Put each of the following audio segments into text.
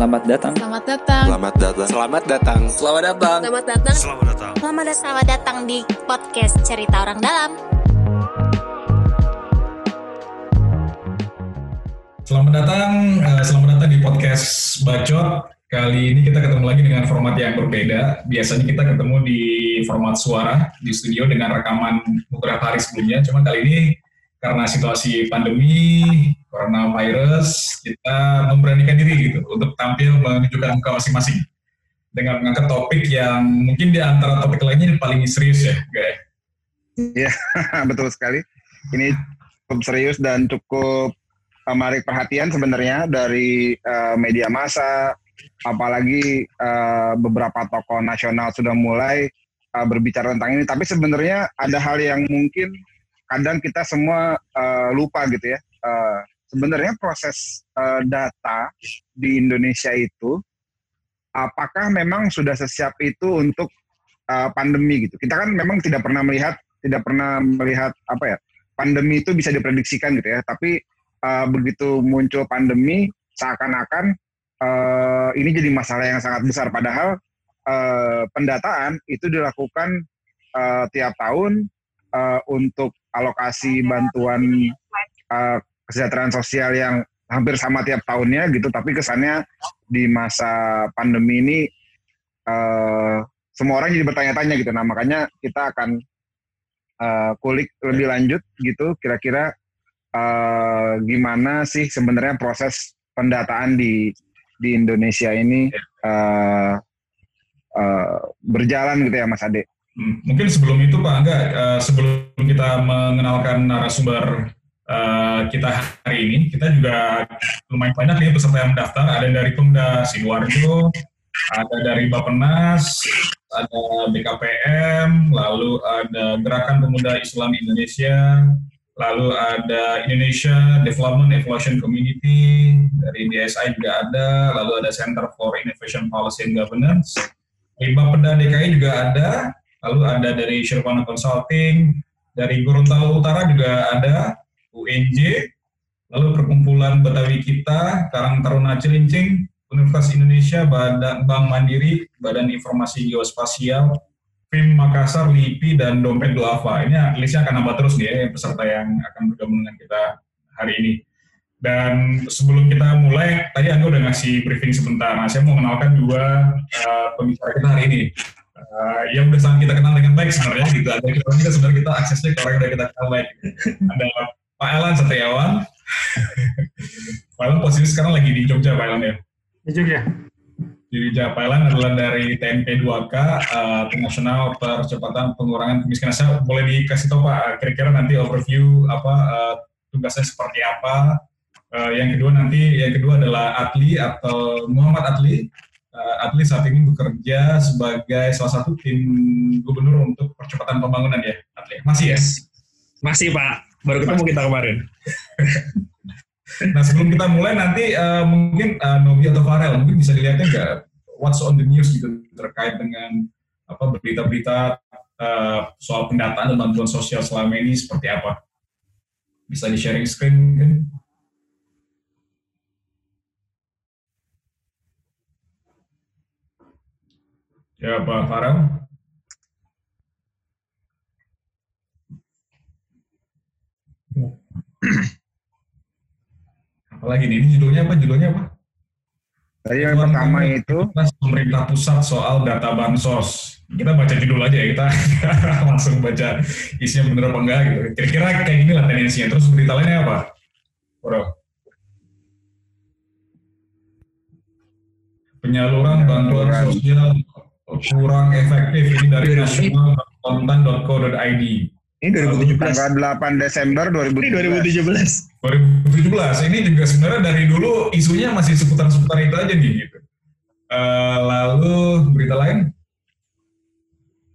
Selamat datang. Selamat datang. Selamat datang. Selamat datang. Selamat datang. Selamat datang. Selamat datang. Selamat datang. Selamat datang di podcast Cerita Orang Dalam. Selamat datang, eh, selamat datang di podcast Bacot. Kali ini kita ketemu lagi dengan format yang berbeda. Biasanya kita ketemu di format suara di studio dengan rekaman beberapa hari sebelumnya. Cuma kali ini karena situasi pandemi, coronavirus, kita memberanikan diri gitu untuk tampil menunjukkan muka masing-masing dengan mengangkat topik yang mungkin di antara topik lainnya paling serius ya, guys. Iya, betul sekali. Ini cukup serius dan cukup uh, menarik perhatian sebenarnya dari uh, media massa, apalagi uh, beberapa tokoh nasional sudah mulai uh, berbicara tentang ini. Tapi sebenarnya ada hal yang mungkin kadang kita semua uh, lupa gitu ya. Uh, sebenarnya proses uh, data di Indonesia itu apakah memang sudah sesiap itu untuk uh, pandemi gitu. Kita kan memang tidak pernah melihat tidak pernah melihat apa ya pandemi itu bisa diprediksikan gitu ya. Tapi uh, begitu muncul pandemi seakan-akan uh, ini jadi masalah yang sangat besar. Padahal uh, pendataan itu dilakukan uh, tiap tahun uh, untuk alokasi bantuan uh, kesejahteraan sosial yang hampir sama tiap tahunnya gitu, tapi kesannya di masa pandemi ini uh, semua orang jadi bertanya-tanya gitu. Nah makanya kita akan uh, kulik lebih lanjut gitu, kira-kira uh, gimana sih sebenarnya proses pendataan di di Indonesia ini uh, uh, berjalan gitu ya Mas Ade. Hmm, mungkin sebelum itu Pak Angga, uh, sebelum kita mengenalkan narasumber uh, kita hari ini, kita juga lumayan banyak nih peserta yang mendaftar. Ada dari Pemda Sidoarjo, ada dari Bapenas, ada BKPM, lalu ada Gerakan Pemuda Islam Indonesia, lalu ada Indonesia Development Evolution Community, dari DSI juga ada, lalu ada Center for Innovation Policy and Governance, dari Bapeda DKI juga ada, lalu ada dari Sherpana Consulting, dari Gorontalo Utara juga ada, UNJ, lalu Perkumpulan Betawi Kita, Karang Taruna Cilincing, Universitas Indonesia, Badan Bank Mandiri, Badan Informasi Geospasial, FIM Makassar, LIPI, dan Dompet Duafa. Ini listnya akan nambah terus nih ya, peserta yang akan bergabung dengan kita hari ini. Dan sebelum kita mulai, tadi Anda udah ngasih briefing sebentar. Nah, saya mau mengenalkan dua uh, pembicara kita hari ini. Uh, yang udah sangat kita kenal dengan baik sebenarnya gitu. Ada kita, kita sebenarnya kita aksesnya ke orang yang udah kita kenal baik. Ada Pak Elan Satriawan. Pak Elan posisi sekarang lagi di Jogja, Pak Elan ya? Di Jogja. Di Jogja, Pak Elan adalah dari TNP 2K, uh, Nasional Percepatan Pengurangan Kemiskinan. Saya boleh dikasih tahu Pak, kira-kira nanti overview apa uh, tugasnya seperti apa, Uh, yang kedua nanti yang kedua adalah Atli atau Muhammad Atli. Uh, Atli saat ini bekerja sebagai salah satu tim gubernur untuk percepatan pembangunan ya, Atli. Masih ya? Masih Pak, baru ketemu kita kemarin. nah sebelum kita mulai nanti uh, mungkin uh, Nobi atau Farel mungkin bisa dilihatnya nggak what's on the news gitu terkait dengan apa berita-berita uh, soal pendataan dan bantuan sosial selama ini seperti apa? Bisa di sharing screen mungkin? Ya Pak Farel. Apalagi nih, ini judulnya apa? Judulnya apa? Tadi yang pertama itu pemerintah pusat soal data bansos. Kita baca judul aja ya, kita langsung baca isinya bener apa enggak gitu. Kira-kira kayak gini lah tendensinya. Terus berita lainnya apa? Bro. Penyaluran bantuan sosial kurang efektif ini dari nasional.kontan.co.id. Ini 2017. Tanggal 8 Desember 2017. Ini 2017. 2017. Ini juga sebenarnya dari dulu isunya masih seputar-seputar itu aja nih gitu. Uh, lalu berita lain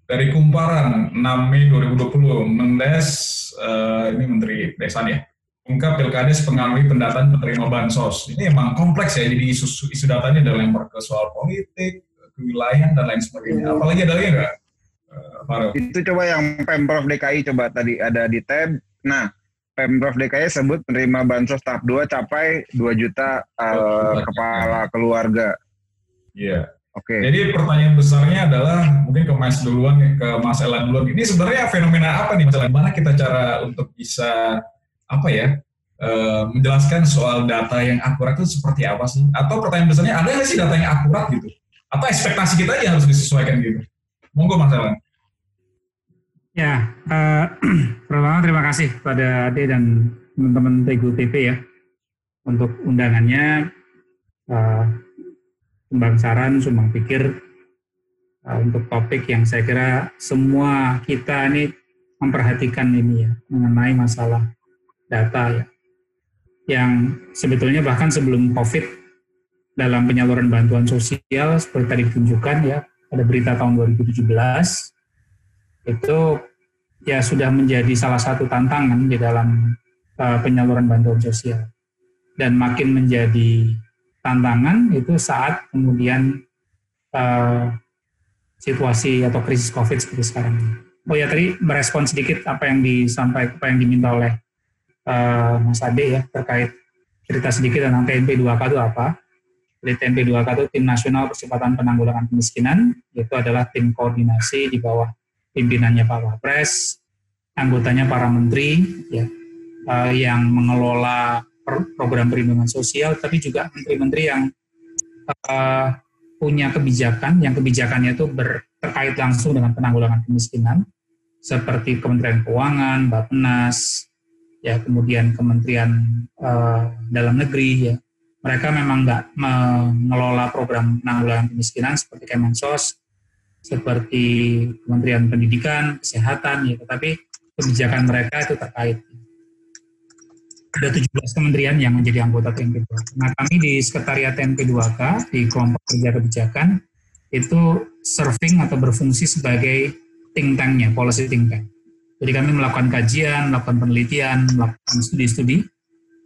dari Kumparan 6 Mei 2020 Mendes uh, ini Menteri Desa ya ungkap Pilkades pengaruhi pendataan penerima bansos. Ini emang kompleks ya, jadi isu, isu datanya ada lempar ke soal politik, kewilayahan dan lain sebagainya. Apalagi ada lagi nggak? Uh, Itu coba yang Pemprov DKI coba tadi ada di tab. Nah, Pemprov DKI sebut menerima bansos tahap 2 capai 2 juta uh, kepala keluarga. Iya. Oke. Okay. Jadi pertanyaan besarnya adalah mungkin ke Mas duluan, ke Mas Elan duluan. Ini sebenarnya fenomena apa nih Mas Elan? Gimana kita cara untuk bisa apa ya uh, menjelaskan soal data yang akurat itu seperti apa sih? Atau pertanyaan besarnya ada nggak sih data yang akurat gitu? Atau ekspektasi kita yang harus disesuaikan gitu? Monggo Mas Elan. Ya, uh, pertama terima kasih pada Ade dan teman-teman Tegu TV ya untuk undangannya. Uh, Sumbang saran, sumbang pikir uh, untuk topik yang saya kira semua kita ini memperhatikan ini ya mengenai masalah data ya. Yang sebetulnya bahkan sebelum COVID dalam penyaluran bantuan sosial seperti tadi ditunjukkan ya ada berita tahun 2017 itu ya sudah menjadi salah satu tantangan di dalam uh, penyaluran bantuan sosial dan makin menjadi tantangan itu saat kemudian uh, situasi atau krisis COVID seperti sekarang ini. Oh ya tadi merespon sedikit apa yang disampaikan, apa yang diminta oleh uh, Mas Ade ya terkait cerita sedikit tentang TNP 2K itu apa. Jadi TNP 2K itu Tim Nasional Percepatan Penanggulangan Kemiskinan, itu adalah tim koordinasi di bawah pimpinannya Pak Wapres, anggotanya para menteri ya uh, yang mengelola program perlindungan sosial, tapi juga menteri-menteri yang uh, punya kebijakan, yang kebijakannya itu terkait langsung dengan penanggulangan kemiskinan, seperti Kementerian Keuangan, Bappenas, ya kemudian Kementerian uh, Dalam Negeri, ya mereka memang nggak mengelola program penanggulangan kemiskinan seperti Kemensos, seperti Kementerian Pendidikan, Kesehatan, ya, tetapi kebijakan mereka itu terkait. Ada 17 kementerian yang menjadi anggota TNP2K. Nah, kami di Sekretariat TNP2K, di kelompok kerja kebijakan, itu serving atau berfungsi sebagai think tanknya, policy think tank. Jadi kami melakukan kajian, melakukan penelitian, melakukan studi-studi,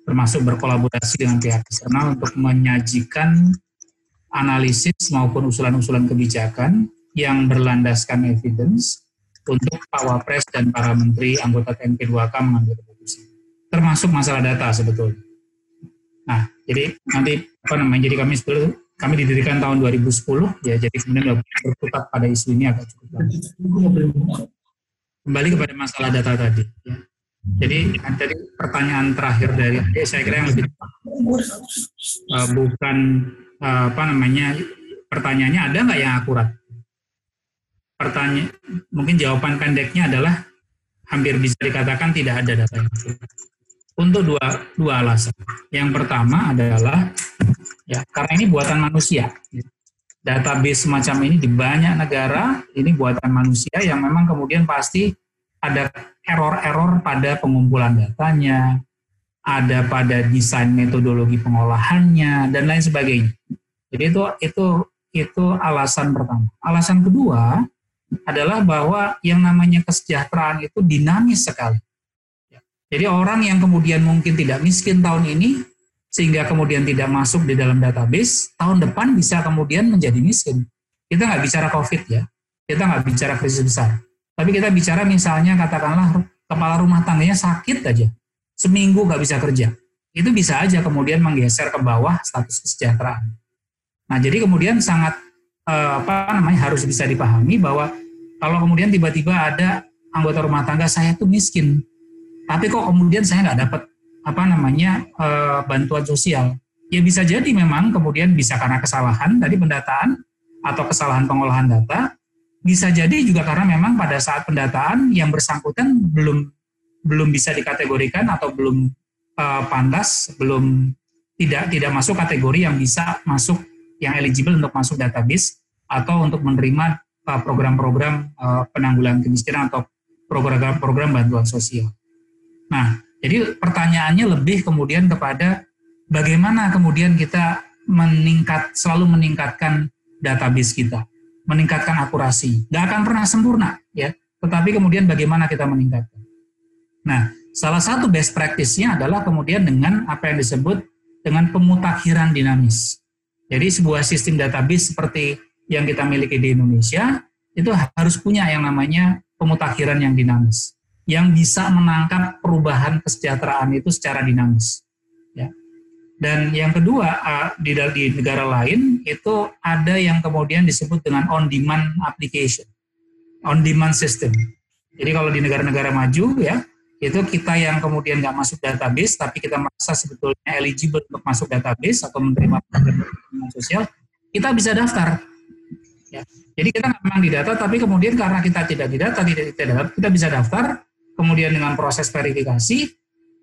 termasuk berkolaborasi dengan pihak eksternal untuk menyajikan analisis maupun usulan-usulan kebijakan yang berlandaskan evidence untuk Pak Wapres dan para menteri anggota TNP2K mengambil keputusan. Termasuk masalah data sebetulnya. Nah, jadi nanti apa namanya? Jadi kami sebetulnya kami didirikan tahun 2010 ya, jadi kemudian berputar pada isu ini agak cukup lama. Kembali kepada masalah data tadi. Ya. Jadi tadi pertanyaan terakhir dari saya kira yang lebih uh, bukan uh, apa namanya pertanyaannya ada nggak yang akurat? Pertanyaan mungkin jawaban pendeknya adalah hampir bisa dikatakan tidak ada data yang akurat. Untuk dua dua alasan. Yang pertama adalah ya karena ini buatan manusia. Database semacam ini di banyak negara ini buatan manusia yang memang kemudian pasti ada error-error pada pengumpulan datanya, ada pada desain metodologi pengolahannya dan lain sebagainya. Jadi itu itu itu alasan pertama. Alasan kedua adalah bahwa yang namanya kesejahteraan itu dinamis sekali. Jadi orang yang kemudian mungkin tidak miskin tahun ini sehingga kemudian tidak masuk di dalam database, tahun depan bisa kemudian menjadi miskin. Kita nggak bicara COVID ya, kita nggak bicara krisis besar. Tapi kita bicara misalnya katakanlah kepala rumah tangganya sakit aja, seminggu nggak bisa kerja. Itu bisa aja kemudian menggeser ke bawah status kesejahteraan. Nah jadi kemudian sangat eh, apa namanya harus bisa dipahami bahwa kalau kemudian tiba-tiba ada anggota rumah tangga saya tuh miskin, tapi kok kemudian saya nggak dapat apa namanya eh, bantuan sosial, ya bisa jadi memang kemudian bisa karena kesalahan tadi pendataan atau kesalahan pengolahan data bisa jadi juga karena memang pada saat pendataan yang bersangkutan belum belum bisa dikategorikan atau belum uh, pantas, belum tidak tidak masuk kategori yang bisa masuk yang eligible untuk masuk database atau untuk menerima uh, program-program uh, penanggulangan kemiskinan atau program-program bantuan sosial. Nah, jadi pertanyaannya lebih kemudian kepada bagaimana kemudian kita meningkat selalu meningkatkan database kita meningkatkan akurasi. Nggak akan pernah sempurna, ya. Tetapi kemudian bagaimana kita meningkatkan. Nah, salah satu best practice-nya adalah kemudian dengan apa yang disebut dengan pemutakhiran dinamis. Jadi sebuah sistem database seperti yang kita miliki di Indonesia itu harus punya yang namanya pemutakhiran yang dinamis. yang bisa menangkap perubahan kesejahteraan itu secara dinamis. Dan yang kedua di, di negara lain itu ada yang kemudian disebut dengan on-demand application, on-demand system. Jadi kalau di negara-negara maju ya itu kita yang kemudian nggak masuk database tapi kita merasa sebetulnya eligible untuk masuk database atau menerima program sosial kita bisa daftar ya. jadi kita memang di data tapi kemudian karena kita tidak di data tidak, tidak kita bisa daftar kemudian dengan proses verifikasi,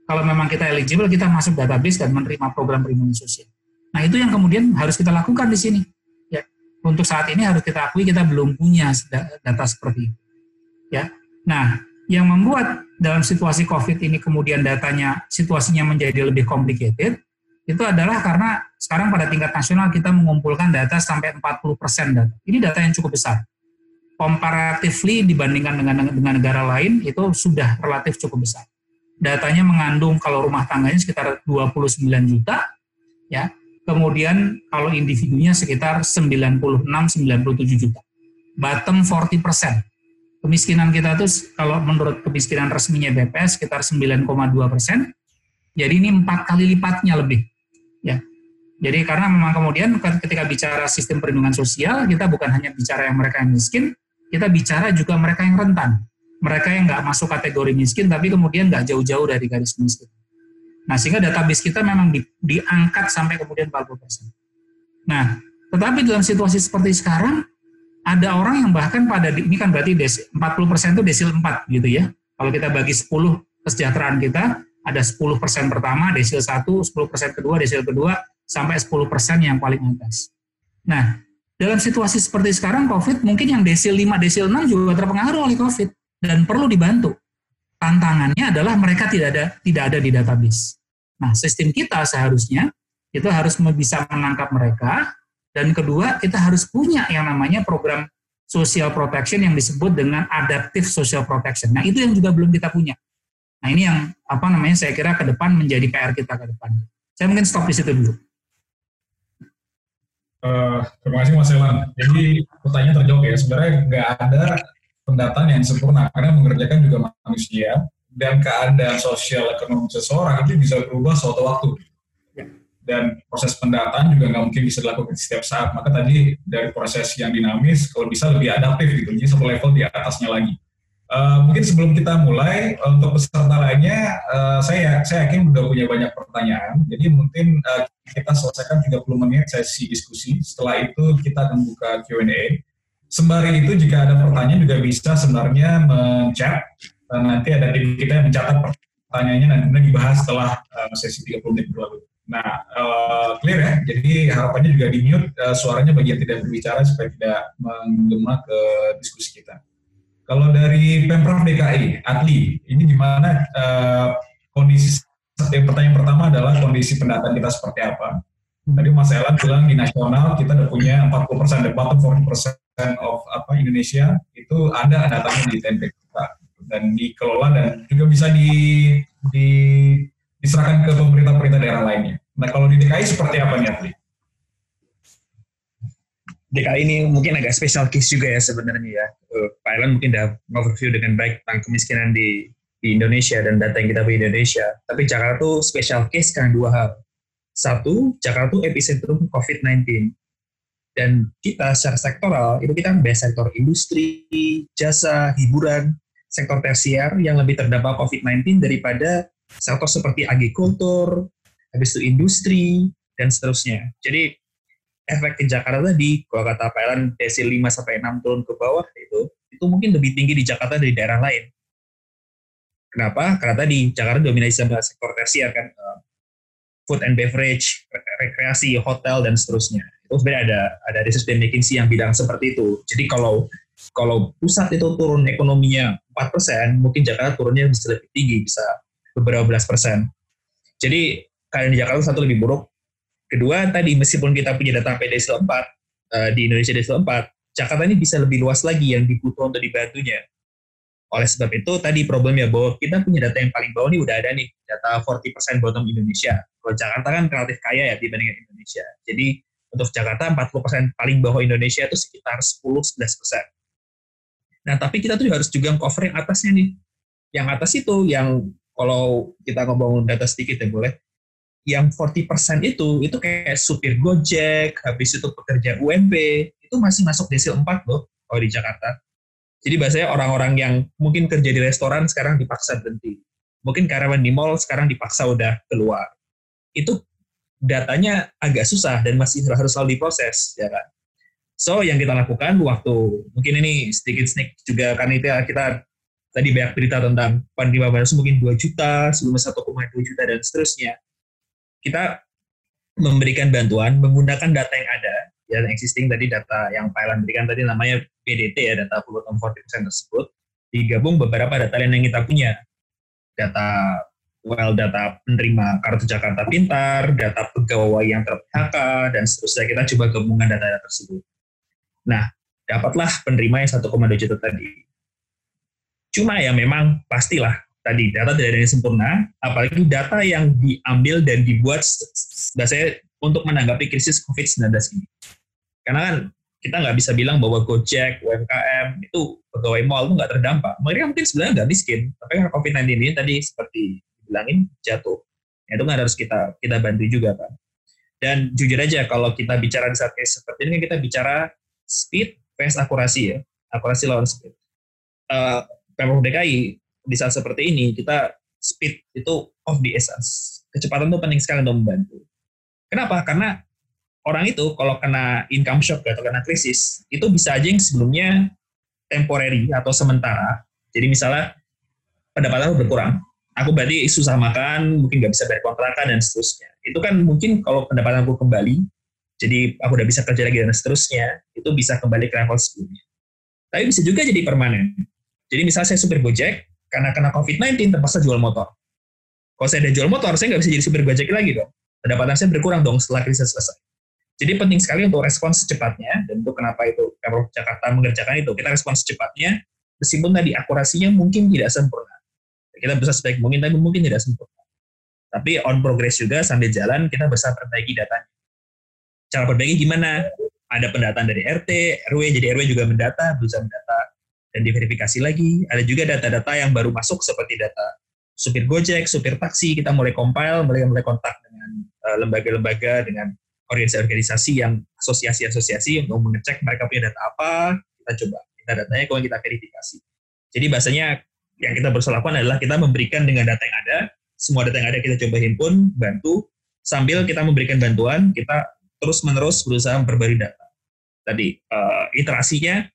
kalau memang kita eligible, kita masuk database dan menerima program perlindungan sosial. Nah itu yang kemudian harus kita lakukan di sini. Ya, untuk saat ini harus kita akui kita belum punya data seperti itu. Ya, nah yang membuat dalam situasi COVID ini kemudian datanya situasinya menjadi lebih complicated itu adalah karena sekarang pada tingkat nasional kita mengumpulkan data sampai 40% data. Ini data yang cukup besar comparatively dibandingkan dengan dengan negara lain itu sudah relatif cukup besar. Datanya mengandung kalau rumah tangganya sekitar 29 juta ya. Kemudian kalau individunya sekitar 96 97 juta. Bottom 40 persen. Kemiskinan kita itu kalau menurut kemiskinan resminya BPS sekitar 9,2 persen. Jadi ini empat kali lipatnya lebih. Ya, jadi karena memang kemudian ketika bicara sistem perlindungan sosial, kita bukan hanya bicara yang mereka yang miskin, kita bicara juga mereka yang rentan. Mereka yang nggak masuk kategori miskin, tapi kemudian nggak jauh-jauh dari garis miskin. Nah, sehingga database kita memang di, diangkat sampai kemudian 40%. Nah, tetapi dalam situasi seperti sekarang, ada orang yang bahkan pada, ini kan berarti desi, 40% itu desil 4 gitu ya. Kalau kita bagi 10 kesejahteraan kita, ada 10% pertama, desil 1, 10% kedua, desil kedua, sampai 10% yang paling atas. Nah, dalam situasi seperti sekarang COVID mungkin yang desil 5, desil 6 juga terpengaruh oleh COVID dan perlu dibantu. Tantangannya adalah mereka tidak ada tidak ada di database. Nah, sistem kita seharusnya itu harus bisa menangkap mereka dan kedua kita harus punya yang namanya program social protection yang disebut dengan adaptive social protection. Nah, itu yang juga belum kita punya. Nah, ini yang apa namanya saya kira ke depan menjadi PR kita ke depan. Saya mungkin stop di situ dulu. Uh, terima kasih Mas Elan. Jadi pertanyaan terjawab ya, sebenarnya nggak ada pendataan yang sempurna karena mengerjakan juga manusia dan keadaan sosial ekonomi seseorang itu bisa berubah suatu waktu. Dan proses pendataan juga nggak mungkin bisa dilakukan setiap saat. Maka tadi dari proses yang dinamis, kalau bisa lebih adaptif gitu, jadi satu level di atasnya lagi. Uh, mungkin sebelum kita mulai untuk peserta lainnya, uh, saya saya yakin sudah punya banyak pertanyaan. Jadi mungkin uh, kita selesaikan 30 menit sesi diskusi. Setelah itu kita akan buka Q&A. Sembari itu jika ada pertanyaan juga bisa sebenarnya menchat. Uh, nanti ada tim kita yang mencatat pertanyaannya nanti dibahas setelah uh, sesi 30 menit berlalu. Nah, uh, clear ya. Jadi harapannya juga di mute uh, suaranya bagi yang tidak berbicara supaya tidak menggema ke diskusi kita. Kalau dari Pemprov DKI, Atli, ini gimana uh, kondisi pertanyaan pertama adalah kondisi pendataan kita seperti apa? Tadi Mas Elan bilang di nasional kita udah punya 40 persen, the bottom 40 persen of apa Indonesia itu ada datanya di TNP kita dan dikelola dan juga bisa di, di diserahkan ke pemerintah-pemerintah daerah lainnya. Nah kalau di DKI seperti apa nih Atli? DKI ini mungkin agak special case juga ya sebenarnya ya. Uh, Pak Elan mungkin udah overview dengan baik tentang kemiskinan di, di Indonesia dan data yang kita punya di Indonesia. Tapi Jakarta tuh special case karena dua hal. Satu, Jakarta tuh epicentrum COVID-19. Dan kita secara sektoral, itu kita kan sektor industri, jasa, hiburan, sektor tersier yang lebih terdampak COVID-19 daripada sektor seperti agrikultur, habis itu industri, dan seterusnya. Jadi efek ke Jakarta tadi, kalau kata Pak Elan, desil 5 sampai 6 turun ke bawah itu, itu mungkin lebih tinggi di Jakarta dari daerah lain. Kenapa? Karena tadi Jakarta dominasi sama sektor tersier kan, uh, food and beverage, rekreasi, hotel dan seterusnya. Itu sebenarnya ada ada research dan McKinsey yang bilang seperti itu. Jadi kalau kalau pusat itu turun ekonominya 4%, mungkin Jakarta turunnya bisa lebih tinggi, bisa beberapa belas persen. Jadi kalian di Jakarta satu lebih buruk, Kedua, tadi meskipun kita punya data desil 4, uh, di Indonesia desil 4, Jakarta ini bisa lebih luas lagi yang dibutuhkan untuk dibantunya. Oleh sebab itu, tadi problemnya bahwa kita punya data yang paling bawah ini udah ada nih, data 40% bottom Indonesia. Kalau Jakarta kan relatif kaya ya dibandingkan Indonesia. Jadi, untuk Jakarta 40% paling bawah Indonesia itu sekitar 10-11%. Nah, tapi kita tuh harus juga cover yang atasnya nih. yang atas itu yang kalau kita ngomong data sedikit ya boleh yang 40% itu itu kayak supir Gojek, habis itu pekerja UMP, itu masih masuk desil 4 loh kalau di Jakarta. Jadi bahasanya orang-orang yang mungkin kerja di restoran sekarang dipaksa berhenti. Mungkin karyawan di mall sekarang dipaksa udah keluar. Itu datanya agak susah dan masih harus selalu diproses, ya kan? So, yang kita lakukan waktu, mungkin ini sedikit sneak juga, kan itu ya, kita tadi banyak berita tentang penerima bansos mungkin 2 juta, sebelumnya 1,2 juta, dan seterusnya kita memberikan bantuan menggunakan data yang ada, ya, yang existing tadi data yang Elan berikan tadi namanya PDT ya, data Fulton 40% tersebut, digabung beberapa data lain yang kita punya. Data well data penerima kartu Jakarta Pintar, data pegawai yang ter PHK, dan seterusnya kita coba gabungan data-data tersebut. Nah, dapatlah penerima yang 1,2 juta tadi. Cuma ya memang pastilah tadi data tidak ada yang sempurna, apalagi data yang diambil dan dibuat saya untuk menanggapi krisis COVID-19 ini. Karena kan kita nggak bisa bilang bahwa Gojek, UMKM itu pegawai mall itu nggak terdampak. Mereka mungkin sebenarnya nggak miskin, tapi karena COVID-19 ini tadi seperti dibilangin jatuh. Itu kan harus kita kita bantu juga kan. Dan jujur aja kalau kita bicara di saat case seperti ini kita bicara speed versus akurasi ya, akurasi lawan speed. Uh, Pemprov DKI di saat seperti ini kita speed itu of the essence. Kecepatan itu penting sekali untuk membantu. Kenapa? Karena orang itu kalau kena income shock atau kena krisis, itu bisa aja yang sebelumnya temporary atau sementara. Jadi misalnya pendapatan berkurang, aku berarti susah makan, mungkin nggak bisa bayar kontrakan dan seterusnya. Itu kan mungkin kalau pendapatan aku kembali, jadi aku udah bisa kerja lagi dan seterusnya, itu bisa kembali ke level sebelumnya. Tapi bisa juga jadi permanen. Jadi misalnya saya supir Gojek, karena kena COVID-19 terpaksa jual motor. Kalau saya udah jual motor, saya nggak bisa jadi supir Gojek lagi dong. Pendapatan saya berkurang dong setelah krisis selesai. Jadi penting sekali untuk respons secepatnya, dan itu kenapa itu Pemprov Jakarta mengerjakan itu. Kita respons secepatnya, meskipun tadi akurasinya mungkin tidak sempurna. Kita bisa sebaik mungkin, tapi mungkin tidak sempurna. Tapi on progress juga sambil jalan, kita bisa perbaiki datanya. Cara perbaiki gimana? Ada pendataan dari RT, RW, jadi RW juga mendata, bisa mendata dan diverifikasi lagi. Ada juga data-data yang baru masuk seperti data supir Gojek, supir taksi, kita mulai compile, mulai mulai kontak dengan eh, lembaga-lembaga, uh, dengan organisasi-organisasi yang asosiasi-asosiasi untuk mengecek mereka punya data apa, kita coba kita datanya kemudian kita verifikasi. Jadi bahasanya yang kita berusaha lakukan adalah kita memberikan dengan data yang ada, semua data yang ada kita coba himpun, bantu, sambil kita memberikan bantuan, kita terus-menerus berusaha memperbarui data. Tadi uh, iterasinya,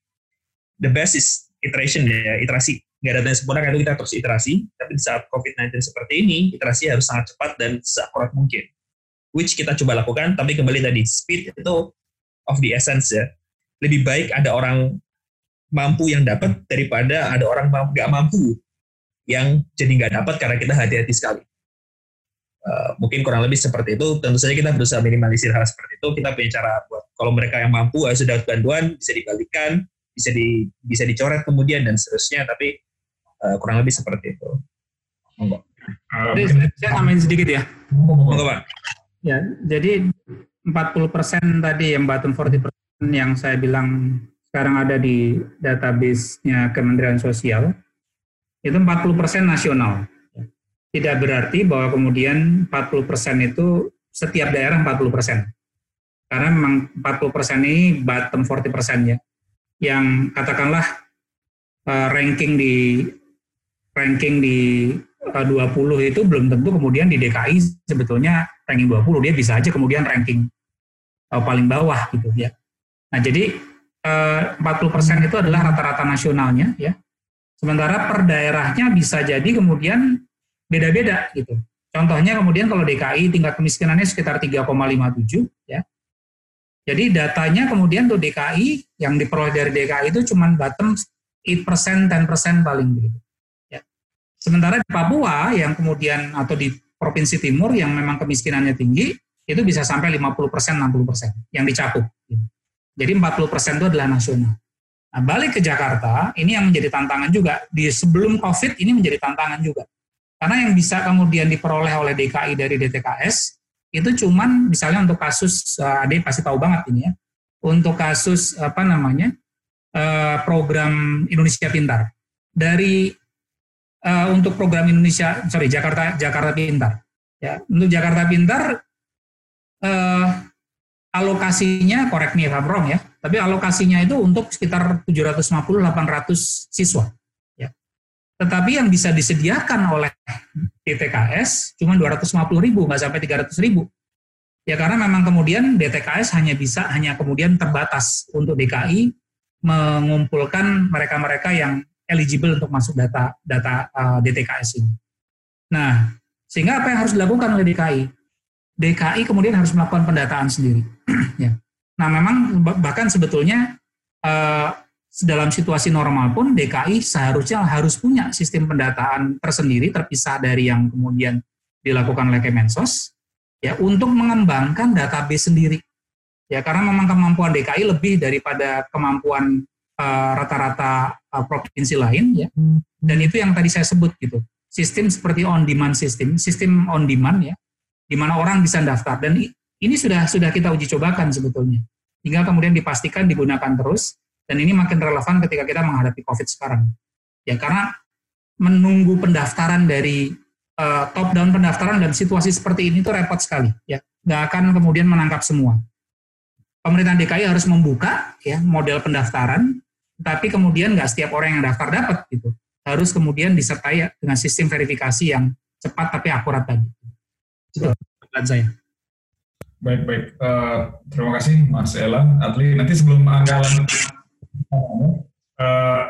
the best is iteration ya, iterasi. Nggak ada yang sempurna, karena kita terus iterasi. Tapi di saat COVID-19 seperti ini, iterasi harus sangat cepat dan seakurat mungkin. Which kita coba lakukan, tapi kembali tadi, speed itu of the essence ya. Lebih baik ada orang mampu yang dapat daripada ada orang nggak mampu yang jadi nggak dapat karena kita hati-hati sekali. Uh, mungkin kurang lebih seperti itu. Tentu saja kita berusaha minimalisir hal seperti itu. Kita punya cara buat kalau mereka yang mampu ya sudah bantuan bisa dibalikan bisa di bisa dicoret kemudian dan seterusnya tapi uh, kurang lebih seperti itu. Monggo. Uh, saya tambahin sedikit ya. Monggo, Pak. Ya, jadi 40% tadi yang bottom 40% yang saya bilang sekarang ada di database-nya Kementerian Sosial itu 40% nasional. Tidak berarti bahwa kemudian 40% itu setiap daerah 40%. Karena memang 40% ini bottom 40% ya yang katakanlah uh, ranking di ranking di eh, uh, 20 itu belum tentu kemudian di DKI sebetulnya ranking 20 dia bisa aja kemudian ranking uh, paling bawah gitu ya. Nah, jadi 40% itu adalah rata-rata nasionalnya ya. Sementara per daerahnya bisa jadi kemudian beda-beda gitu. Contohnya kemudian kalau DKI tingkat kemiskinannya sekitar 3,57 ya. Jadi datanya kemudian tuh DKI yang diperoleh dari DKI itu cuma bottom 8%, 10% paling gitu. Ya. Sementara di Papua yang kemudian atau di Provinsi Timur yang memang kemiskinannya tinggi itu bisa sampai 50%, 60% yang dicakup. Gitu. Jadi 40% itu adalah nasional. Nah, balik ke Jakarta, ini yang menjadi tantangan juga. Di sebelum COVID ini menjadi tantangan juga. Karena yang bisa kemudian diperoleh oleh DKI dari DTKS itu cuman misalnya untuk kasus uh, Ade pasti tahu banget ini ya untuk kasus apa namanya uh, program Indonesia Pintar dari uh, untuk program Indonesia, sorry Jakarta Jakarta Pintar. Ya, untuk Jakarta Pintar uh, alokasinya, correct me if I'm wrong ya, tapi alokasinya itu untuk sekitar 750-800 siswa. Ya. Tetapi yang bisa disediakan oleh DTKS cuma 250 ribu, nggak sampai 300 ribu. Ya karena memang kemudian DTKS hanya bisa, hanya kemudian terbatas untuk DKI mengumpulkan mereka-mereka yang eligible untuk masuk data data uh, DTKS ini. Nah, sehingga apa yang harus dilakukan oleh DKI? DKI kemudian harus melakukan pendataan sendiri. ya. Nah, memang bahkan sebetulnya uh, dalam situasi normal pun DKI seharusnya harus punya sistem pendataan tersendiri terpisah dari yang kemudian dilakukan oleh Kemensos ya untuk mengembangkan database sendiri. Ya karena memang kemampuan DKI lebih daripada kemampuan Eh, rata-rata uh, provinsi lain ya. Dan itu yang tadi saya sebut gitu. Sistem seperti on demand sistem, sistem on demand ya, di mana orang bisa daftar dan ini sudah sudah kita uji cobakan sebetulnya. Hingga kemudian dipastikan digunakan terus dan ini makin relevan ketika kita menghadapi Covid sekarang. Ya karena menunggu pendaftaran dari uh, top down pendaftaran dan situasi seperti ini itu repot sekali ya. Nggak akan kemudian menangkap semua. Pemerintah DKI harus membuka ya model pendaftaran tapi kemudian nggak setiap orang yang daftar dapat gitu. Harus kemudian disertai dengan sistem verifikasi yang cepat tapi akurat tadi. Saya. Baik, baik. Uh, terima kasih Mas Ella. Atli, nanti sebelum Anda uh,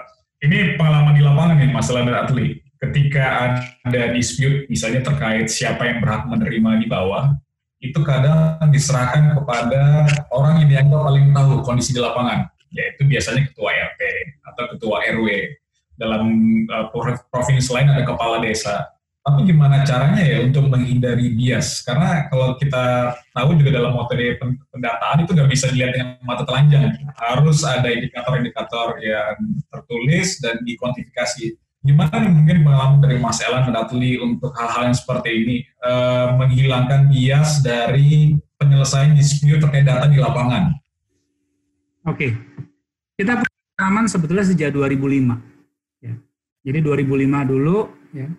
ini pengalaman di lapangan nih Mas Ella dan Atli. Ketika ada dispute misalnya terkait siapa yang berhak menerima di bawah, itu kadang diserahkan kepada orang yang dianggap paling tahu kondisi di lapangan yaitu biasanya ketua RT atau ketua RW. Dalam uh, provinsi lain ada kepala desa. Tapi gimana caranya ya untuk menghindari bias? Karena kalau kita tahu juga dalam metode pendataan itu nggak bisa dilihat dengan mata telanjang. Harus ada indikator-indikator yang tertulis dan dikuantifikasi. Gimana nih mungkin pengalaman dari Mas Elan dan Atli untuk hal-hal yang seperti ini? Uh, menghilangkan bias dari penyelesaian dispute terkait data di lapangan. Oke, kita pengalaman sebetulnya sejak 2005. Ya. Jadi 2005 dulu, ya,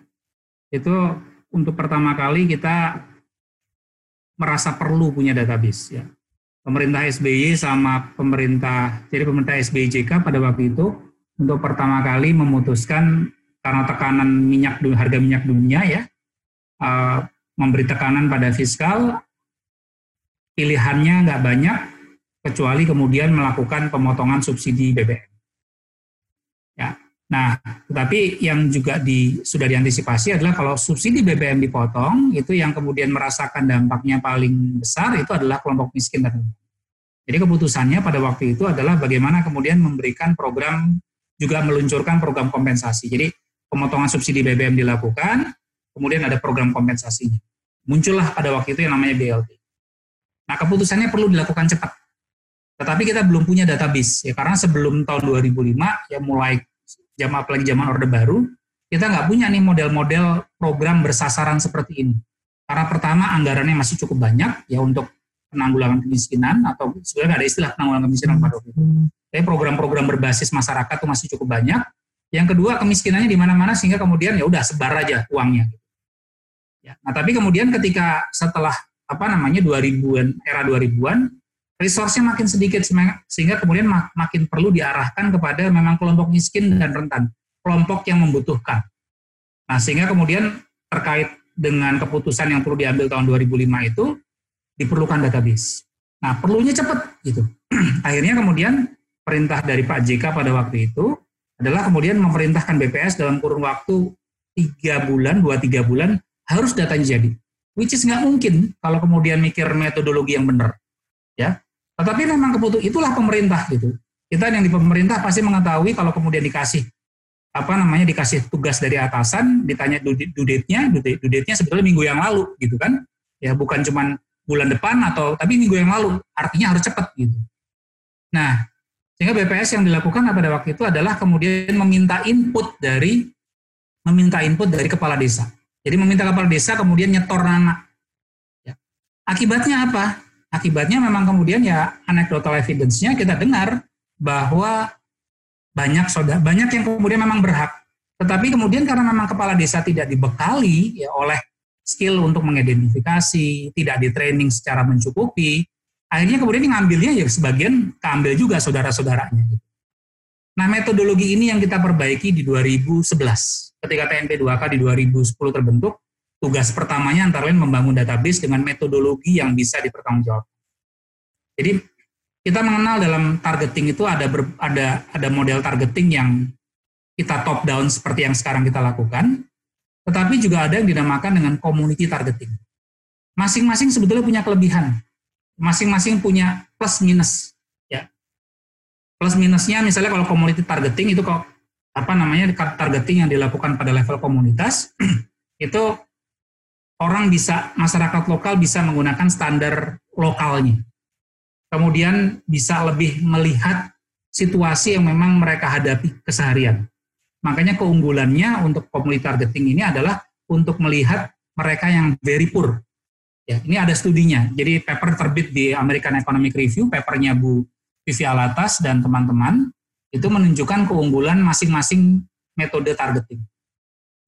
itu untuk pertama kali kita merasa perlu punya database. Ya. Pemerintah SBY sama pemerintah, jadi pemerintah SBY JK pada waktu itu untuk pertama kali memutuskan karena tekanan minyak harga minyak dunia ya, uh, memberi tekanan pada fiskal, pilihannya nggak banyak, kecuali kemudian melakukan pemotongan subsidi BBM. Nah, tetapi yang juga di, sudah diantisipasi adalah kalau subsidi BBM dipotong, itu yang kemudian merasakan dampaknya paling besar itu adalah kelompok miskin dan. Jadi keputusannya pada waktu itu adalah bagaimana kemudian memberikan program, juga meluncurkan program kompensasi. Jadi pemotongan subsidi BBM dilakukan, kemudian ada program kompensasinya. Muncullah pada waktu itu yang namanya BLT. Nah keputusannya perlu dilakukan cepat tetapi kita belum punya database ya karena sebelum tahun 2005 ya mulai jam apalagi zaman orde baru kita nggak punya nih model-model program bersasaran seperti ini. Karena pertama anggarannya masih cukup banyak ya untuk penanggulangan kemiskinan atau sebenarnya nggak ada istilah penanggulangan kemiskinan pada waktu itu. Tapi program-program berbasis masyarakat itu masih cukup banyak. Yang kedua kemiskinannya di mana-mana sehingga kemudian ya udah sebar aja uangnya. Ya, nah tapi kemudian ketika setelah apa namanya 2000-an era 2000-an resource-nya makin sedikit sehingga kemudian makin perlu diarahkan kepada memang kelompok miskin dan rentan, kelompok yang membutuhkan. Nah, sehingga kemudian terkait dengan keputusan yang perlu diambil tahun 2005 itu diperlukan database. Nah, perlunya cepat gitu. Akhirnya kemudian perintah dari Pak JK pada waktu itu adalah kemudian memerintahkan BPS dalam kurun waktu tiga bulan, dua tiga bulan harus datanya jadi. Which is nggak mungkin kalau kemudian mikir metodologi yang benar. Ya, tetapi memang keputusan itulah pemerintah gitu. Kita yang di pemerintah pasti mengetahui kalau kemudian dikasih apa namanya dikasih tugas dari atasan, ditanya dudetnya, dudetnya sebetulnya minggu yang lalu gitu kan. Ya bukan cuma bulan depan atau tapi minggu yang lalu, artinya harus cepat gitu. Nah, sehingga BPS yang dilakukan pada waktu itu adalah kemudian meminta input dari meminta input dari kepala desa. Jadi meminta kepala desa kemudian nyetor nama. Ya. Akibatnya apa? Akibatnya memang kemudian ya anecdotal evidence-nya kita dengar bahwa banyak saudara banyak yang kemudian memang berhak Tetapi kemudian karena memang kepala desa tidak dibekali ya oleh skill untuk mengidentifikasi, tidak di training secara mencukupi, akhirnya kemudian ngambilnya ya sebagian keambil juga saudara-saudaranya. Gitu. Nah metodologi ini yang kita perbaiki di 2011. Ketika TNP 2K di 2010 terbentuk, tugas pertamanya antara lain membangun database dengan metodologi yang bisa dipertanggungjawabkan. Jadi kita mengenal dalam targeting itu ada ber, ada ada model targeting yang kita top down seperti yang sekarang kita lakukan, tetapi juga ada yang dinamakan dengan community targeting. Masing-masing sebetulnya punya kelebihan, masing-masing punya plus minus. Ya, plus minusnya misalnya kalau community targeting itu kok apa namanya targeting yang dilakukan pada level komunitas itu orang bisa masyarakat lokal bisa menggunakan standar lokalnya kemudian bisa lebih melihat situasi yang memang mereka hadapi keseharian. Makanya keunggulannya untuk community targeting ini adalah untuk melihat mereka yang very poor. Ya, ini ada studinya. Jadi paper terbit di American Economic Review, papernya Bu Vivi Alatas dan teman-teman, itu menunjukkan keunggulan masing-masing metode targeting.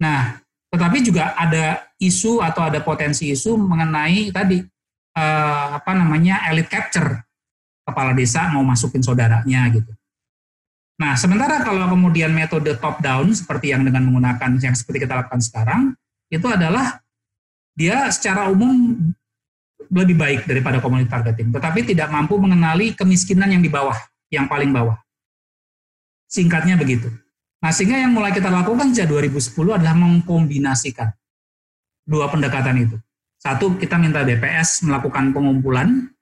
Nah, tetapi juga ada isu atau ada potensi isu mengenai tadi eh, apa namanya elite capture kepala desa mau masukin saudaranya gitu. Nah, sementara kalau kemudian metode top down seperti yang dengan menggunakan yang seperti kita lakukan sekarang, itu adalah dia secara umum lebih baik daripada komunitas targeting, tetapi tidak mampu mengenali kemiskinan yang di bawah, yang paling bawah. Singkatnya begitu. Nah, sehingga yang mulai kita lakukan sejak 2010 adalah mengkombinasikan dua pendekatan itu. Satu, kita minta BPS melakukan pengumpulan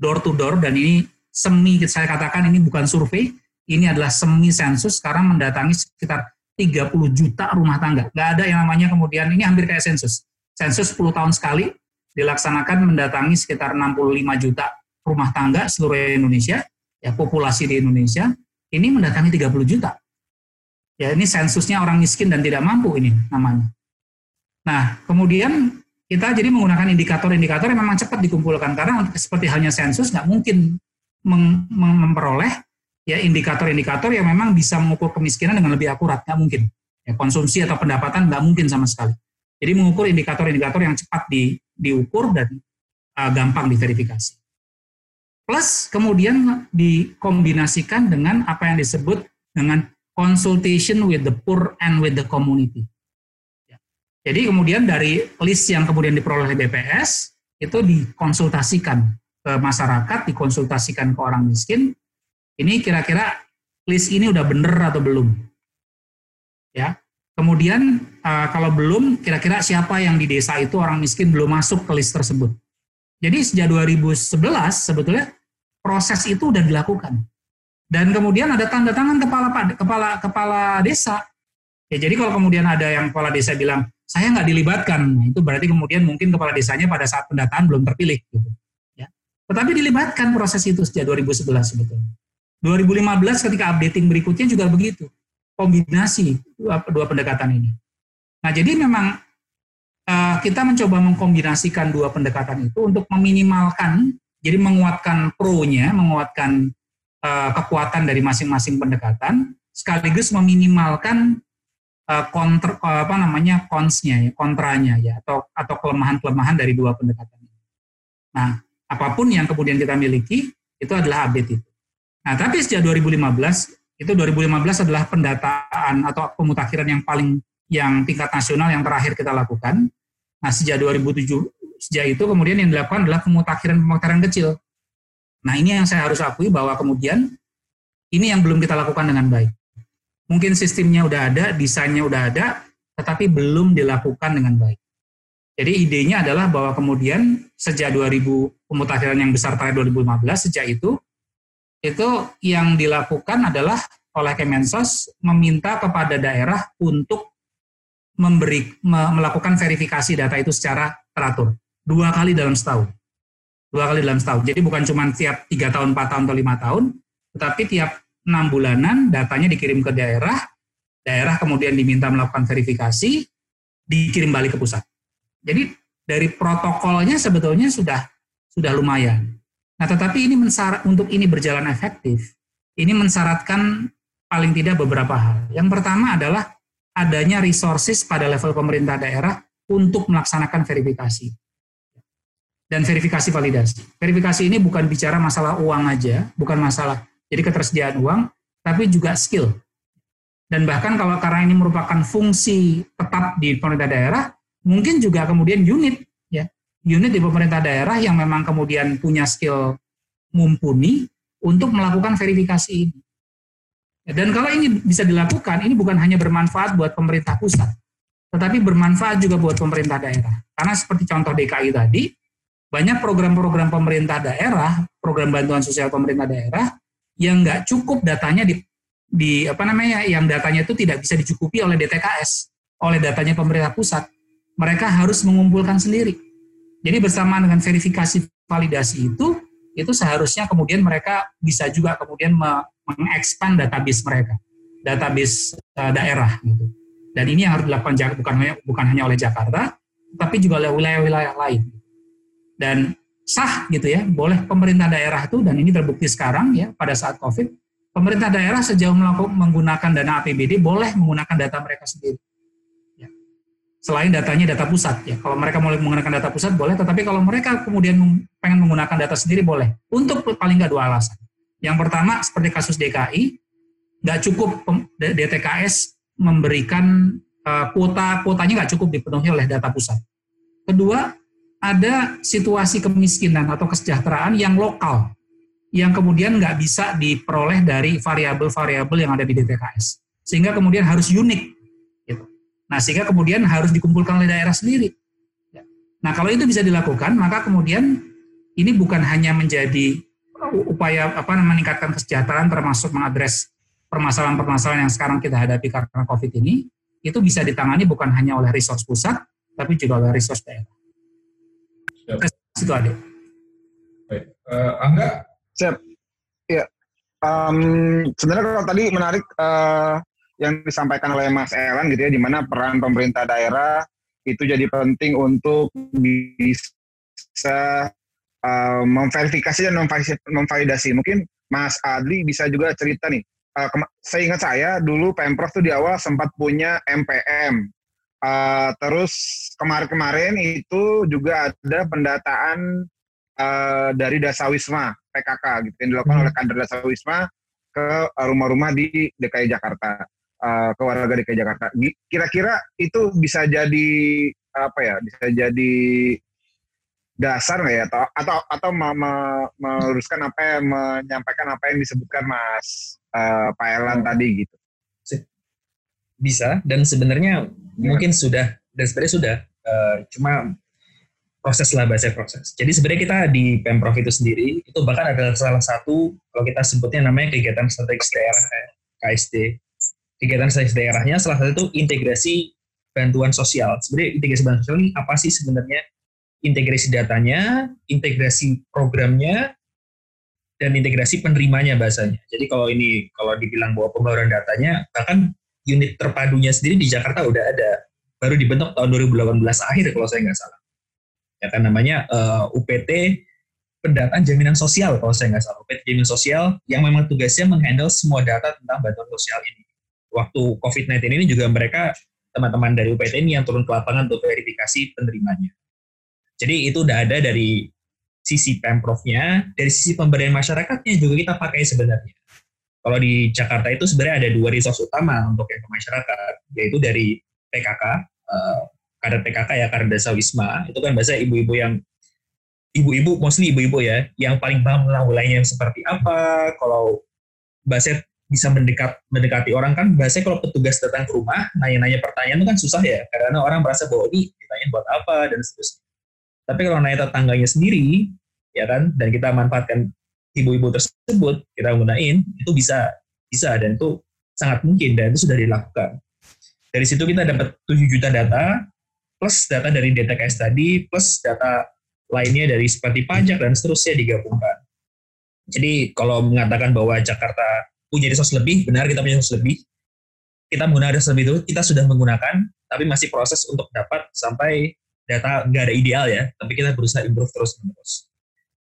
door to door dan ini semi saya katakan ini bukan survei, ini adalah semi sensus sekarang mendatangi sekitar 30 juta rumah tangga. Nggak ada yang namanya kemudian ini hampir kayak sensus. Sensus 10 tahun sekali dilaksanakan mendatangi sekitar 65 juta rumah tangga seluruh Indonesia, ya populasi di Indonesia, ini mendatangi 30 juta. Ya ini sensusnya orang miskin dan tidak mampu ini namanya. Nah, kemudian kita jadi menggunakan indikator-indikator yang memang cepat dikumpulkan. Karena seperti halnya sensus nggak mungkin memperoleh ya indikator-indikator yang memang bisa mengukur kemiskinan dengan lebih akurat. Nggak mungkin. Ya, konsumsi atau pendapatan nggak mungkin sama sekali. Jadi mengukur indikator-indikator yang cepat di, diukur dan uh, gampang diverifikasi. Plus kemudian dikombinasikan dengan apa yang disebut dengan consultation with the poor and with the community jadi kemudian dari list yang kemudian diperoleh BPS itu dikonsultasikan ke masyarakat, dikonsultasikan ke orang miskin. Ini kira-kira list ini udah bener atau belum? Ya. Kemudian uh, kalau belum, kira-kira siapa yang di desa itu orang miskin belum masuk ke list tersebut. Jadi sejak 2011 sebetulnya proses itu udah dilakukan. Dan kemudian ada tanda tangan kepala kepala kepala desa. Ya jadi kalau kemudian ada yang kepala desa bilang saya nggak dilibatkan. Nah, itu berarti kemudian mungkin kepala desanya pada saat pendataan belum terpilih. Gitu. Ya. Tetapi dilibatkan proses itu sejak 2011 sebetulnya. 2015 ketika updating berikutnya juga begitu. Kombinasi dua, dua pendekatan ini. Nah jadi memang uh, kita mencoba mengkombinasikan dua pendekatan itu untuk meminimalkan, jadi menguatkan pro-nya, menguatkan uh, kekuatan dari masing-masing pendekatan, sekaligus meminimalkan kontra eh, apa namanya konsnya ya kontranya ya atau atau kelemahan-kelemahan dari dua pendekatan ini. Nah, apa pun yang kemudian kita miliki itu adalah update itu. Nah, tapi sejak 2015 itu 2015 adalah pendataan atau pemutakhiran yang paling yang tingkat nasional yang terakhir kita lakukan. Nah, sejak 2007 sejak itu kemudian yang dilakukan adalah pemutakhiran-pemutakhiran kecil. Nah, ini yang saya harus akui bahwa kemudian ini yang belum kita lakukan dengan baik. Mungkin sistemnya udah ada, desainnya udah ada, tetapi belum dilakukan dengan baik. Jadi idenya adalah bahwa kemudian sejak 2000 pemutakhiran yang besar pada 2015 sejak itu itu yang dilakukan adalah oleh Kemensos meminta kepada daerah untuk memberi melakukan verifikasi data itu secara teratur dua kali dalam setahun dua kali dalam setahun jadi bukan cuma tiap tiga tahun empat tahun atau lima tahun tetapi tiap enam bulanan datanya dikirim ke daerah, daerah kemudian diminta melakukan verifikasi, dikirim balik ke pusat. Jadi dari protokolnya sebetulnya sudah sudah lumayan. Nah, tetapi ini mensyarat untuk ini berjalan efektif, ini mensyaratkan paling tidak beberapa hal. Yang pertama adalah adanya resources pada level pemerintah daerah untuk melaksanakan verifikasi dan verifikasi validasi. Verifikasi ini bukan bicara masalah uang aja, bukan masalah jadi ketersediaan uang, tapi juga skill. Dan bahkan kalau karena ini merupakan fungsi tetap di pemerintah daerah, mungkin juga kemudian unit ya, unit di pemerintah daerah yang memang kemudian punya skill mumpuni untuk melakukan verifikasi ini. Dan kalau ini bisa dilakukan, ini bukan hanya bermanfaat buat pemerintah pusat, tetapi bermanfaat juga buat pemerintah daerah. Karena seperti contoh DKI tadi, banyak program-program pemerintah daerah, program bantuan sosial pemerintah daerah yang nggak cukup datanya di, di apa namanya, yang datanya itu tidak bisa dicukupi oleh DTKS, oleh datanya pemerintah pusat. Mereka harus mengumpulkan sendiri. Jadi bersamaan dengan verifikasi validasi itu, itu seharusnya kemudian mereka bisa juga kemudian mengekspand database mereka, database uh, daerah gitu. Dan ini yang harus dilakukan bukan hanya bukan hanya oleh Jakarta, tapi juga oleh wilayah-wilayah lain. Dan sah gitu ya, boleh pemerintah daerah itu dan ini terbukti sekarang ya pada saat Covid, pemerintah daerah sejauh melakukan menggunakan dana APBD boleh menggunakan data mereka sendiri selain datanya data pusat ya. Kalau mereka mau menggunakan data pusat boleh, tetapi kalau mereka kemudian pengen menggunakan data sendiri boleh. Untuk paling nggak dua alasan. Yang pertama seperti kasus DKI, nggak cukup DTKS memberikan uh, kuota kuotanya nggak cukup dipenuhi oleh data pusat. Kedua, ada situasi kemiskinan atau kesejahteraan yang lokal yang kemudian nggak bisa diperoleh dari variabel-variabel yang ada di DTKS. Sehingga kemudian harus unik Nah, sehingga kemudian harus dikumpulkan oleh daerah sendiri. Ya. Nah, kalau itu bisa dilakukan, maka kemudian ini bukan hanya menjadi upaya apa meningkatkan kesejahteraan termasuk mengadres permasalahan-permasalahan yang sekarang kita hadapi karena Covid ini, itu bisa ditangani bukan hanya oleh resource pusat, tapi juga oleh resource daerah. Siap. Itu ada. Baik. Uh, Angga? Siap. Ya. Um, sebenarnya kalau tadi menarik uh, yang disampaikan oleh Mas Elan gitu ya, di mana peran pemerintah daerah itu jadi penting untuk bisa uh, memverifikasi dan memvalidasi. Mungkin Mas Adli bisa juga cerita nih. Uh, saya ingat saya dulu Pemprov tuh di awal sempat punya MPM. Uh, terus kemarin-kemarin itu juga ada pendataan uh, dari Dasawisma PKK gitu yang dilakukan hmm. oleh kader Dasawisma ke rumah-rumah di DKI Jakarta uh, ke warga DKI Jakarta. Kira-kira itu bisa jadi apa ya? Bisa jadi dasar nggak ya atau atau atau meluruskan apa yang menyampaikan apa yang disebutkan Mas uh, Pak Elan oh. tadi gitu. Bisa dan sebenarnya ya. mungkin sudah dan sebenarnya sudah uh, cuma proses lah bahasa proses. Jadi sebenarnya kita di Pemprov itu sendiri itu bahkan adalah salah satu kalau kita sebutnya namanya kegiatan strategis daerah KSD kegiatan saya daerahnya salah satu itu integrasi bantuan sosial. Sebenarnya integrasi bantuan sosial ini apa sih sebenarnya? Integrasi datanya, integrasi programnya, dan integrasi penerimanya bahasanya. Jadi kalau ini kalau dibilang bahwa pembawaan datanya, bahkan unit terpadunya sendiri di Jakarta udah ada, baru dibentuk tahun 2018 akhir kalau saya nggak salah. Ya kan namanya uh, eh, UPT pendataan jaminan sosial kalau saya nggak salah. UPT jaminan sosial yang memang tugasnya menghandle semua data tentang bantuan sosial ini waktu COVID-19 ini juga mereka teman-teman dari UPT ini yang turun ke lapangan untuk verifikasi penerimanya. Jadi itu udah ada dari sisi Pemprovnya, dari sisi pemberdayaan masyarakatnya juga kita pakai sebenarnya. Kalau di Jakarta itu sebenarnya ada dua resource utama untuk yang ke masyarakat, yaitu dari PKK, uh, eh, kader PKK ya, kader desa Wisma, itu kan bahasa ibu-ibu yang ibu-ibu, mostly ibu-ibu ya, yang paling paham tentang wilayahnya seperti apa, kalau bahasa bisa mendekat mendekati orang kan biasanya kalau petugas datang ke rumah nanya-nanya pertanyaan itu kan susah ya. Karena orang merasa bahwa ini ditanya buat apa? dan seterusnya. Tapi kalau nanya tetangganya sendiri ya kan dan kita manfaatkan ibu-ibu tersebut kita gunain itu bisa bisa dan itu sangat mungkin dan itu sudah dilakukan dari situ kita dapat 7 juta data plus data dari DTKS tadi plus data lainnya dari seperti pajak dan seterusnya digabungkan jadi kalau mengatakan bahwa Jakarta punya resource lebih, benar kita punya resource lebih. Kita menggunakan resource lebih itu, kita sudah menggunakan, tapi masih proses untuk dapat sampai data nggak ada ideal ya, tapi kita berusaha improve terus menerus.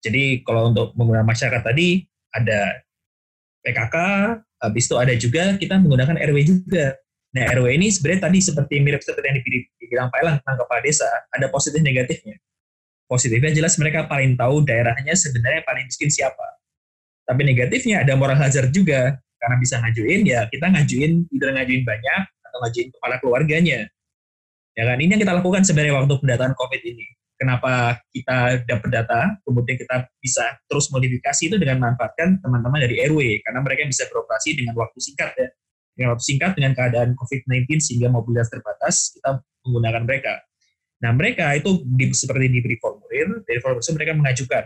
Jadi kalau untuk menggunakan masyarakat tadi ada PKK, habis itu ada juga kita menggunakan RW juga. Nah RW ini sebenarnya tadi seperti mirip seperti yang dibilang Pak Elan tentang kepala desa, ada positif negatifnya. Positifnya jelas mereka paling tahu daerahnya sebenarnya paling miskin siapa. Tapi negatifnya ada moral hazard juga, karena bisa ngajuin ya kita ngajuin, tidak ngajuin banyak atau ngajuin kepala keluarganya. Ya kan, ini yang kita lakukan sebenarnya waktu pendataan COVID ini kenapa kita dapat data, kemudian kita bisa terus modifikasi itu dengan manfaatkan teman-teman dari RW, karena mereka bisa beroperasi dengan waktu singkat ya. Dengan waktu singkat dengan keadaan COVID-19 sehingga mobilitas terbatas, kita menggunakan mereka. Nah mereka itu di, seperti diberi formulir, dari formulir mereka mengajukan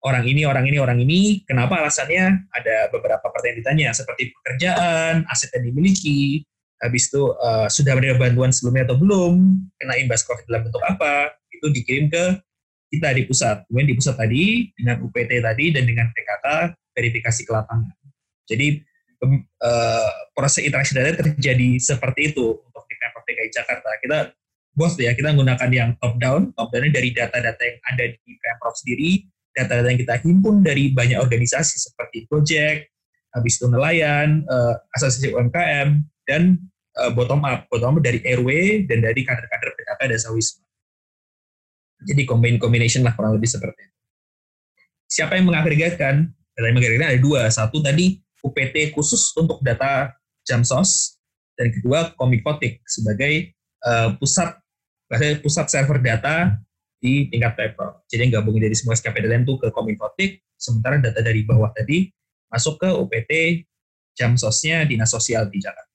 orang ini, orang ini, orang ini, kenapa alasannya ada beberapa pertanyaan ditanya, seperti pekerjaan, aset yang dimiliki, habis itu uh, sudah ada bantuan sebelumnya atau belum, kena imbas COVID dalam bentuk apa, itu dikirim ke kita di pusat. Kemudian di pusat tadi dengan UPT tadi dan dengan PKK verifikasi ke lapangan. Jadi uh, proses interaksi data terjadi seperti itu untuk di Pemprov DKI Jakarta. Kita bos ya kita menggunakan yang top down, top down dari data-data yang ada di Pemprov sendiri, data-data yang kita himpun dari banyak organisasi seperti Project, habis itu nelayan, uh, asosiasi UMKM, dan uh, bottom up, bottom up dari RW dan dari kader-kader PKK Desa Wisma. Jadi combine combination lah kurang lebih seperti itu. Siapa yang mengagregatkan? Data yang mengagregatkan ada dua. Satu tadi UPT khusus untuk data Jamsos dan kedua Kominfotik sebagai uh, pusat pusat server data di tingkat paper. Jadi yang gabungin dari semua SKPDLM itu ke Kominfotik, sementara data dari bawah tadi masuk ke UPT Jamsosnya Dinas Sosial di Jakarta.